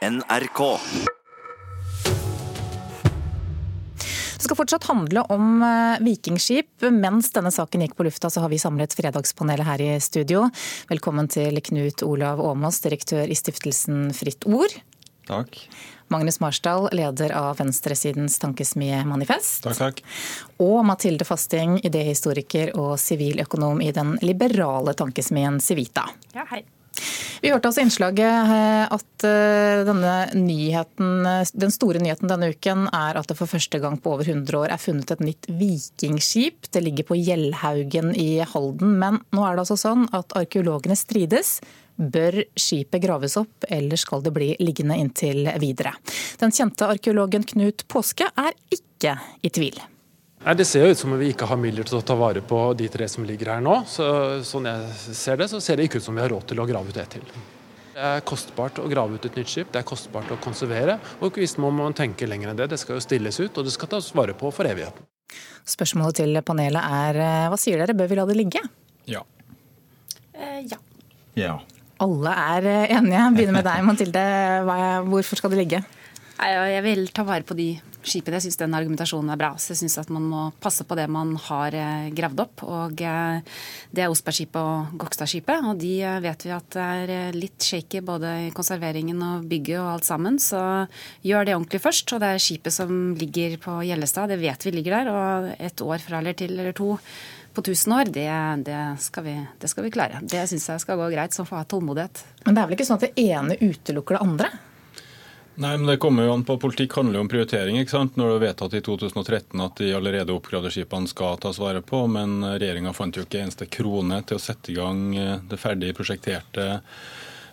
NRK. Det skal fortsatt handle om eh, vikingskip. Mens denne saken gikk på lufta, så har vi samlet Fredagspanelet her i studio. Velkommen til Knut Olav Åmås, direktør i stiftelsen Fritt Ord. Takk. Magnus Marsdal, leder av venstresidens tankesmie Manifest. Takk, takk. Og Mathilde Fasting, idéhistoriker og siviløkonom i den liberale tankesmien Civita. Ja, hei. Vi hørte altså innslaget eh, at eh, denne nyheten, den store nyheten denne uken er at det for første gang på over 100 år er funnet et nytt vikingskip. Det ligger på Gjellhaugen i Halden. Men nå er det altså sånn at arkeologene strides. Bør skipet graves opp, eller skal det bli liggende inntil videre? Den kjente arkeologen Knut Påske er ikke i tvil. Nei, Det ser jo ut som om vi ikke har midler til å ta vare på de tre som ligger her nå. Så, sånn jeg ser det, så ser det ikke ut som vi har råd til å grave ut ett til. Det er kostbart å grave ut et nytt skip, det er kostbart å konservere. Og visst må man tenke lenger enn det. Det skal jo stilles ut, og det skal tas vare på for evigheten. Spørsmålet til panelet er eh, hva sier dere, bør vi la det ligge? Ja. Eh, ja. Ja. Alle er eh, enige. Begynner med deg, Mathilde. Hvorfor skal det ligge? Jeg vil ta vare på de skipene. Jeg syns den argumentasjonen er bra. Så jeg syns at man må passe på det man har eh, gravd opp. Og eh, det er Osbergskipet og Gokstadskipet. Og de eh, vet vi at er litt shaky både i konserveringen og bygget og alt sammen. Så gjør det ordentlig først. Og det er skipet som ligger på Gjellestad. Det vet vi ligger der. Og et år fra eller til eller to på 1000 år, det, det, skal vi, det skal vi klare. Det syns jeg skal gå greit, så får ha tålmodighet. Men det er vel ikke sånn at det ene utelukker det andre? Nei, men det kommer jo an på Politikk handler jo om prioritering. ikke sant? Når det er vedtatt i 2013 at de allerede oppgraderte skipene skal tas vare på, men regjeringa fant jo ikke eneste krone til å sette i gang eh, det ferdig prosjekterte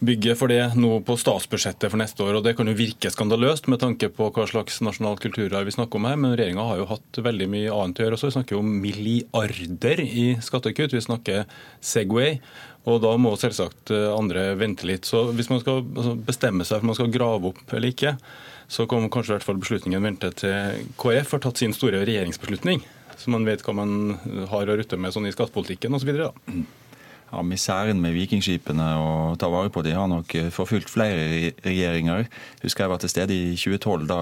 bygget for det nå på statsbudsjettet for neste år. og Det kan jo virke skandaløst med tanke på hva slags nasjonal kulturarv vi snakker om her, men regjeringa har jo hatt veldig mye annet å gjøre også. Vi snakker jo om milliarder i skattekutt. Vi snakker Segway. Og da må selvsagt eh, andre vente litt. Så hvis man skal altså, bestemme seg for om man skal grave opp eller ikke, så kommer kanskje i hvert fall beslutningen vente til KrF har tatt sin store regjeringsbeslutning. Så man vet hva man har å rutte med sånn i skattepolitikken osv. Ja, Miseren med vikingskipene og ta vare på de har nok eh, forfulgt flere regjeringer. Husker jeg var til stede i 2012 da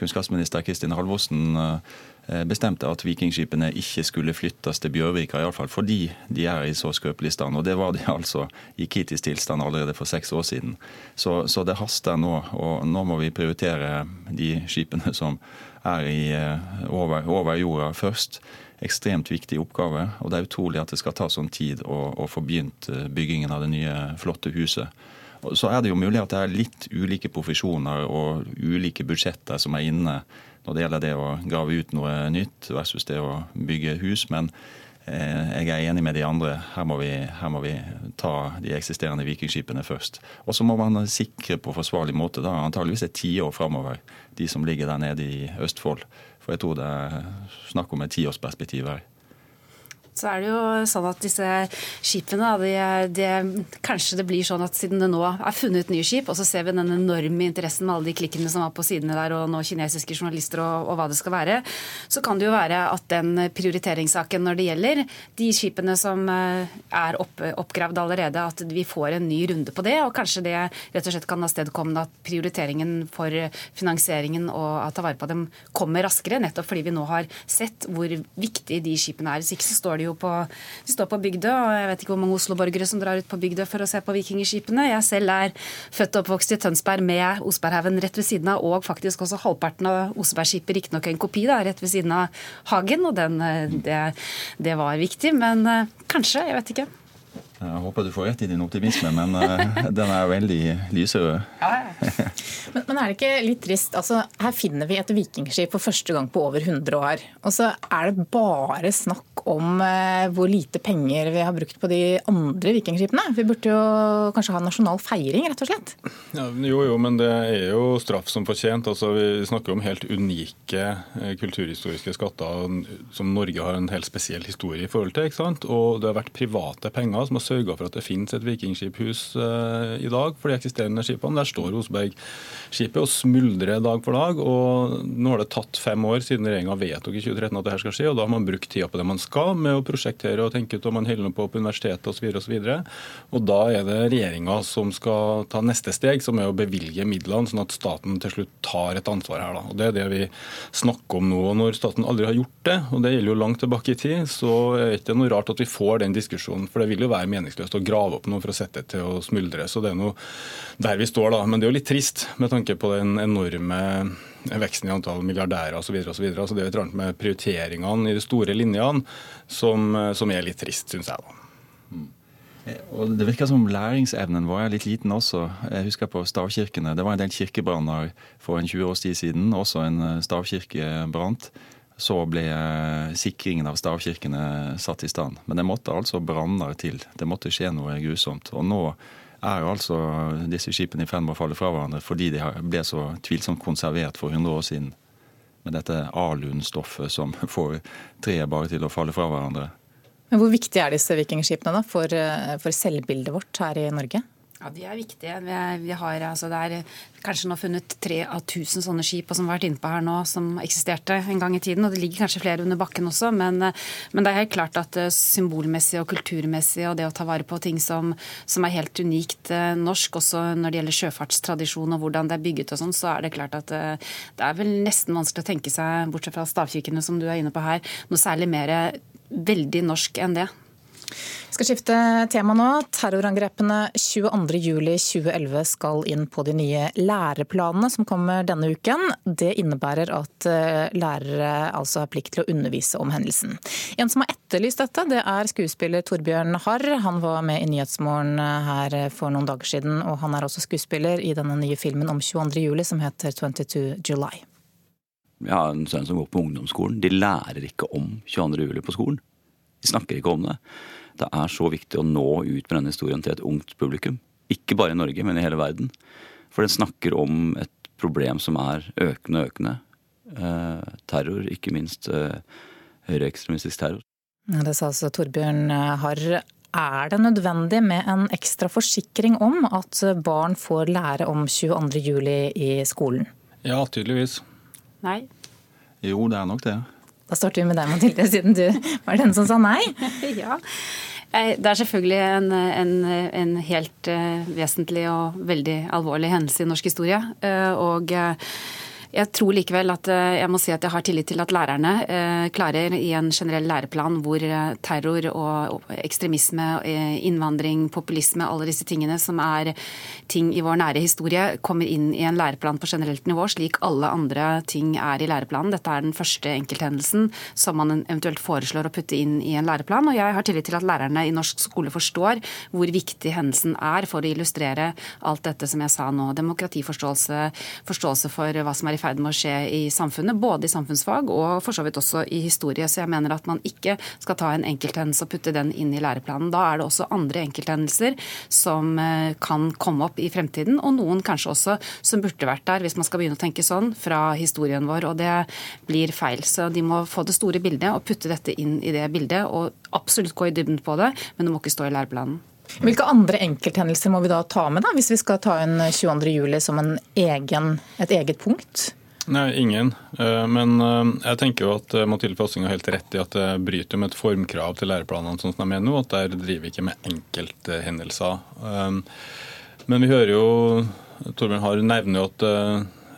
kunnskapsminister Kristin Halvorsen eh, bestemte at vikingskipene ikke skulle flyttes til Bjørvika, iallfall fordi de er i så skrøpelig stand. Og det var de altså i kritisk tilstand allerede for seks år siden. Så, så det haster nå, og nå må vi prioritere de skipene som er i, eh, over, over jorda først ekstremt viktig oppgave. Og det er utrolig at det skal ta sånn tid å, å få begynt eh, byggingen av det nye, flotte huset. Så er det jo mulig at det er litt ulike profesjoner og ulike budsjetter som er inne når det gjelder det å grave ut noe nytt versus det å bygge hus. Men jeg er enig med de andre. Her må vi, her må vi ta de eksisterende vikingskipene først. Og så må man sikre på forsvarlig måte, da, antageligvis et tiår framover, de som ligger der nede i Østfold. For jeg tror det er snakk om et tiårsperspektiv her. Så er det jo sånn at disse skipene, de, de, kanskje det blir sånn at siden det nå er funnet nye skip, og så ser vi den enorme interessen med alle de klikkene som var på sidene der, og nå kinesiske journalister og, og hva det skal være, så kan det jo være at den prioriteringssaken når det gjelder de skipene som eh, er opp, oppgravd allerede, at vi får en ny runde på det, og kanskje det rett og slett kan avstedkomme at prioriteringen for finansieringen og å ta vare på dem kommer raskere, nettopp fordi vi nå har sett hvor viktig de skipene er. Hvis ikke så står de jo på, de står på Bygdø, og jeg vet ikke hvor mange Oslo-borgere som drar ut på Bygdø for å se på vikingskipene. Jeg selv er født og oppvokst i Tønsberg med Osberghaugen rett ved siden av, og faktisk også halvparten av Osebergskipet, riktignok en kopi, da, rett ved siden av Hagen. Og den, eh, det, det var viktig, men eh, kanskje, jeg vet ikke. Jeg håper du får rett i din optimisme, men eh, den er veldig lyserød. Men, men er det ikke litt trist? Altså, her finner vi et vikingskip for første gang på over 100 år. Og så er det bare snakk om eh, hvor lite penger vi har brukt på de andre vikingskipene. Vi burde jo kanskje ha en nasjonal feiring, rett og slett. Ja, jo, jo, men det er jo straff som fortjent. Altså, vi snakker om helt unike eh, kulturhistoriske skatter som Norge har en helt spesiell historie i forhold til. ikke sant? Og det har vært private penger som har sørga for at det finnes et vikingskiphus eh, i dag for de eksisterende skipene. Der står Osberg skipet og smuldrer dag for dag. og Nå har det tatt fem år siden regjeringa vedtok i 2013 at det her skal skje, og da har man brukt tida på det man skal med å prosjektere og tenke ut om man holder på på universitetet osv. Og, så videre, og, og da er det regjeringa som skal ta neste steg, som er å bevilge midlene, sånn at staten til slutt tar et ansvar her. Da. Og Det er det vi snakker om nå. og Når staten aldri har gjort det, og det gjelder jo langt tilbake i tid, så er det ikke noe rart at vi får den diskusjonen. For det vil jo være meningsløst å grave opp noe for å sette det til å smuldre. Så det er noe der vi står, da. Men det er jo litt trist med tanke på den enorme veksten i antall milliardærer osv. Så det er et eller annet med prioriteringene i de store linjene som, som er litt trist, syns jeg. da. Mm. Og Det virker som læringsevnen vår er litt liten også. Jeg husker på stavkirkene. Det var en del kirkebranner for en 20 års tid siden. Også en eh, stavkirke brant. Så ble eh, sikringen av stavkirkene satt i stand. Men det måtte altså branner til. Det måtte skje noe grusomt. Og nå er altså disse skipene i ferd med å falle fra hverandre fordi de ble så tvilsomt konservert for 100 år siden. Med dette alunstoffet som får treet bare til å falle fra hverandre. Men Hvor viktige er disse vikingskipene da, for, eh, for selvbildet vårt her i Norge? Ja, De er viktige. Vi, har, altså, det er kanskje nå funnet tre av tusen sånne skip som har vært innpå her nå, som eksisterte en gang i tiden. og Det ligger kanskje flere under bakken også, men, men, det er helt klart at eh, symbolmessig og kulturmessig og det å ta vare på ting som, som er helt unikt eh, norsk, også når det gjelder sjøfartstradisjon og hvordan det er bygget og sånn, så er det klart at eh, det er vel nesten vanskelig å tenke seg, bortsett fra stavkirkene som du er inne på her, noe særlig mer veldig norsk enn det. Vi skal skifte tema nå. Terrorangrepene 22.07.2011 skal inn på de nye læreplanene som kommer denne uken. Det innebærer at eh, lærere altså har plikt til å undervise om hendelsen. En som har etterlyst dette, det er skuespiller Torbjørn Harr. Han var med i Nyhetsmorgen eh, her for noen dager siden, og han er også skuespiller i denne nye filmen om 22.07. som heter 22 July. Jeg har en sønn som går på ungdomsskolen. De lærer ikke om 22.07. på skolen. De snakker ikke om det. Det er så viktig å nå ut med denne historien til et ungt publikum. Ikke bare i Norge, men i hele verden. For den snakker om et problem som er økende og økende. Eh, terror, ikke minst eh, høyreekstremistisk terror. Ja, det sa altså Torbjørn Harr. Er det nødvendig med en ekstra forsikring om at barn får lære om 22.07 i skolen? Ja, tydeligvis. Nei. Jo, det er nok det. Da starter vi med deg, Mathilde, siden du var den som sa nei. ja. Det er selvfølgelig en, en, en helt uh, vesentlig og veldig alvorlig hendelse i norsk historie. Uh, og uh, jeg tror likevel at eh, jeg må si at jeg har tillit til at lærerne eh, klarer i en generell læreplan hvor eh, terror og ekstremisme, innvandring, populisme, alle disse tingene som er ting i vår nære historie, kommer inn i en læreplan på generelt nivå, slik alle andre ting er i læreplanen. Dette er den første enkelthendelsen som man eventuelt foreslår å putte inn i en læreplan. Og jeg har tillit til at lærerne i norsk skole forstår hvor viktig hendelsen er for å illustrere alt dette som jeg sa nå. Demokratiforståelse, forståelse for hva som er i ferd med å skje i samfunnet, både i samfunnsfag og for så vidt også i historie. Så jeg mener at man ikke skal ta en enkelthendelse og putte den inn i læreplanen. Da er det også andre enkelthendelser som eh, kan komme opp i fremtiden, og noen kanskje også som burde vært der, hvis man skal begynne å tenke sånn, fra historien vår. Og det blir feil. Så de må få det store bildet og putte dette inn i det bildet, og absolutt gå i dybden på det, men det må ikke stå i læreplanen. Hvilke andre enkelthendelser må vi da ta med, da, hvis vi skal ta inn 22.07 som egen, et eget punkt? Nei, ingen. Eh, men eh, jeg tenker jo at eh, Mathilde Fossing har helt rett i at det bryter med et formkrav til læreplanene sånn som de er nå, at der driver vi ikke med enkelthendelser. Men vi hører jo Torbjørn Harr nevner jo at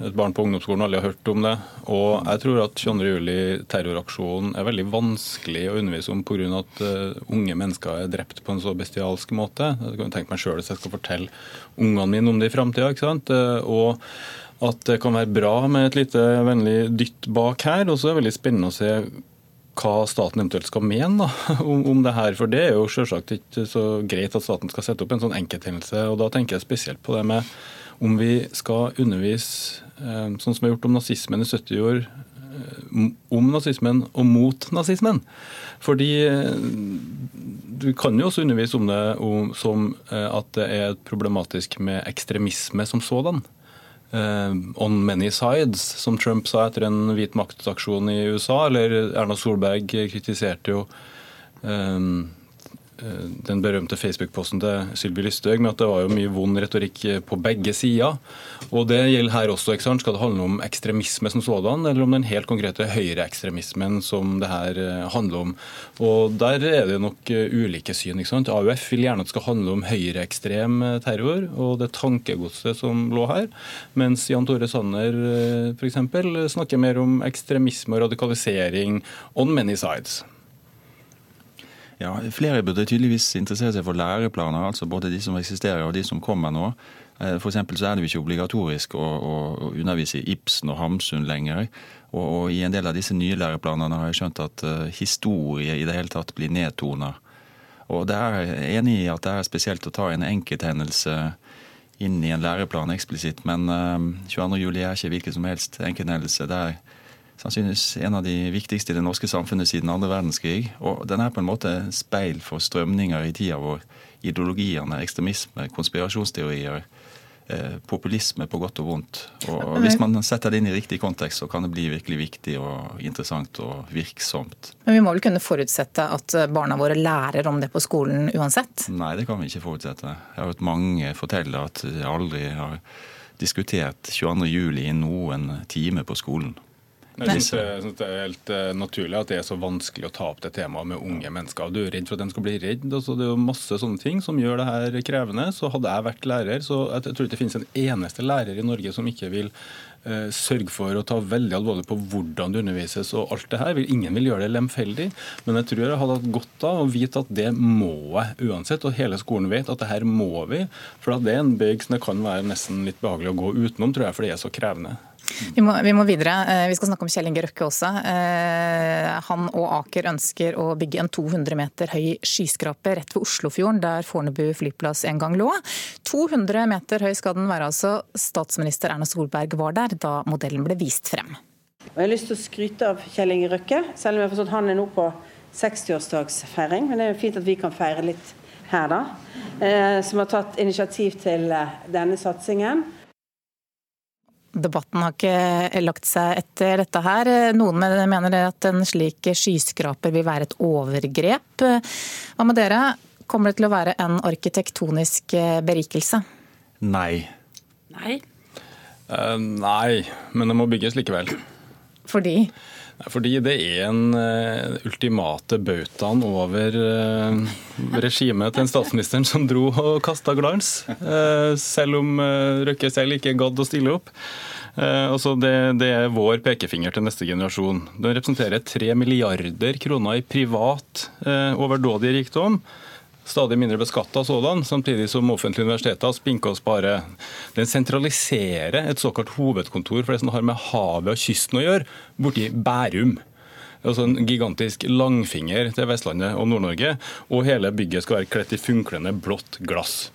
et barn på ungdomsskolen aldri har hørt om det. Og jeg tror at 22.07-terroraksjonen er veldig vanskelig å undervise om pga. at uh, unge mennesker er drept på en så bestialsk måte. Jeg kan tenke meg sjøl hvis jeg skal fortelle ungene mine om det i framtida. Uh, og at det kan være bra med et lite vennlig dytt bak her. Og så er det veldig spennende å se hva staten eventuelt skal mene da, om, om, det her. For det er jo selvsagt ikke så greit at staten skal sette opp en sånn enkelthendelse. Og da tenker jeg spesielt på det med om vi skal undervise, eh, sånn som vi har gjort om nazismen i 70 år, eh, om nazismen og mot nazismen. Fordi eh, du kan jo også undervise om det om, som at det er problematisk med ekstremisme som sådan. Uh, on many sides, som Trump sa etter en hvit maktaksjon i USA. Eller Erna Solberg kritiserte jo um, Eh, den berømte Facebook-posten til Sylvi Lysthaug med at det var jo mye vond retorikk eh, på begge sider. Og Det gjelder her også. ikke sant? Skal det handle om ekstremisme som sådan, eller om den helt konkrete høyreekstremismen som det her eh, handler om? Og Der er det nok ulike syn. ikke sant? AUF vil gjerne at det skal handle om høyreekstrem terror og det tankegodset som lå her, mens Jan Tore Sanner f.eks. snakker mer om ekstremisme og radikalisering on many sides. Ja, Flere burde tydeligvis interessere seg for læreplaner, altså både de som eksisterer og de som kommer nå. Eh, for så er det jo ikke obligatorisk å, å undervise i Ibsen og Hamsun lenger. Og, og, I en del av disse nye læreplanene har jeg skjønt at uh, historie i det hele tatt blir nedtona. Og det er enig i at det er spesielt å ta en enkelthendelse inn i en læreplan eksplisitt, men uh, eh, 22.07 er ikke hvilken som helst enkelthendelse. Det er sannsynligvis en av de viktigste i det norske samfunnet siden andre verdenskrig. Og den er på en måte speil for strømninger i tida vår. Ideologiene, ekstremisme, konspirasjonsteorier, eh, populisme på godt og vondt. Og Hvis man setter det inn i riktig kontekst, så kan det bli virkelig viktig og interessant og virksomt. Men vi må vel kunne forutsette at barna våre lærer om det på skolen uansett? Nei, det kan vi ikke forutsette. Jeg har hørt mange fortelle at de aldri har diskutert 22.07 i noen time på skolen. Jeg syns det, er helt uh, naturlig at det er så vanskelig å ta opp det temaet med unge mennesker. Du er redd for at de skal bli redd. Altså, det er jo masse sånne ting som gjør det her krevende. Så hadde jeg vært lærer, så jeg tror ikke det finnes en eneste lærer i Norge som ikke vil uh, sørge for å ta veldig alvorlig på hvordan det undervises og alt det her. Ingen vil gjøre det lemfeldig, men jeg tror jeg hadde hatt godt av å vite at det må jeg uansett. Og hele skolen vet at det her må vi. For det er en bøyg som det kan være nesten litt behagelig å gå utenom, tror jeg, for det er så krevende. Vi må, vi må, videre. Eh, vi skal snakke om Kjell Inge Røkke også. Eh, han og Aker ønsker å bygge en 200 meter høy skyskraper rett ved Oslofjorden, der Fornebu flyplass en gang lå. 200 meter høy skal den være altså. Statsminister Erna Solberg var der da modellen ble vist frem. Jeg har lyst til å skryte av Kjell Inge Røkke, selv om jeg har forstått han er nå på 60-årsdagsfeiring. Men det er jo fint at vi kan feire litt her, da. Eh, som har tatt initiativ til denne satsingen. Debatten har ikke lagt seg etter dette her. Noen mener at en slik skyskraper vil være et overgrep. Hva med dere? Kommer det til å være en arkitektonisk berikelse? Nei. Nei? Uh, nei, men det må bygges likevel. Fordi? Fordi det er en uh, ultimate bautaen over uh, regimet til en statsministeren som dro og kasta glans. Uh, selv om Røkke selv ikke gadd å stille opp. Altså det, det, er vår pekefinger til neste generasjon. Den representerer 3 milliarder kroner i privat overdådig rikdom stadig mindre beskatta sådan, samtidig som offentlige universiteter spinker og sparer. Den sentraliserer et såkalt hovedkontor for det som har med havet og kysten å gjøre, borti Bærum. Altså En gigantisk langfinger til Vestlandet og Nord-Norge. Og hele bygget skal være kledd i funklende blått glass.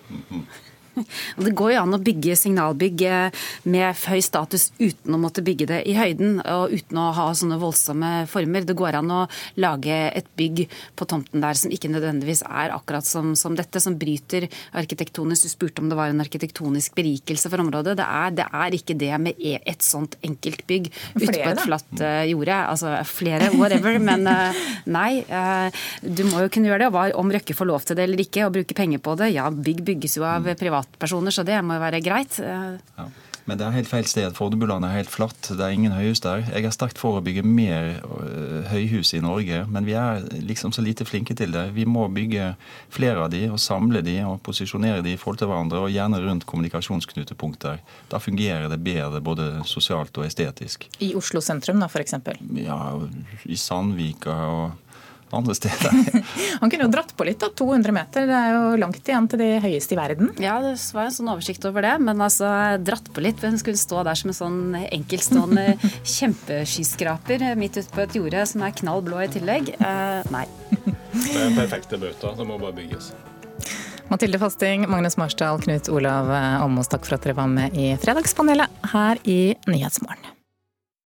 Det går jo an å bygge signalbygg eh, med høy status uten å måtte bygge det i høyden og uten å ha sånne voldsomme former. Det går an å lage et bygg på tomten der som ikke nødvendigvis er akkurat som, som dette, som bryter arkitektonisk. Du spurte om det var en arkitektonisk berikelse for området. Det er, det er ikke det med e, et sånt enkelt bygg ute på et flatt uh, jorde. Altså flere, whatever. Men uh, nei, uh, du må jo kunne gjøre det. Og om Røkke får lov til det eller ikke, og bruke penger på det. Ja, bygg bygges jo av private privatpersoner, så det må jo være greit. Ja. Men det er helt feil sted. Fornebulandet er helt flatt. Det er ingen høyhus der. Jeg er sterkt for å bygge mer øh, høyhus i Norge, men vi er liksom så lite flinke til det. Vi må bygge flere av de og samle de og posisjonere de i forhold til hverandre, og gjerne rundt kommunikasjonsknutepunkter. Da fungerer det bedre både sosialt og estetisk. I Oslo sentrum da, f.eks.? Ja, i Sandvika og andre steder. Han kunne jo dratt på litt, da. 200 meter, det er jo langt igjen til de høyeste i verden. Ja, det var en sånn oversikt over det, men altså dratt på litt. Hun skulle stå der som en sånn enkeltstående kjempeskyskraper midt ute på et jorde som er knall blå i tillegg? Uh, nei. Det er en perfekte bauta. Det må bare bygges. Mathilde Fasting, Magnus Marsdal, Knut Olav Almås, takk for at dere var med i Fredagspanelet her i Nyhetsmorgen.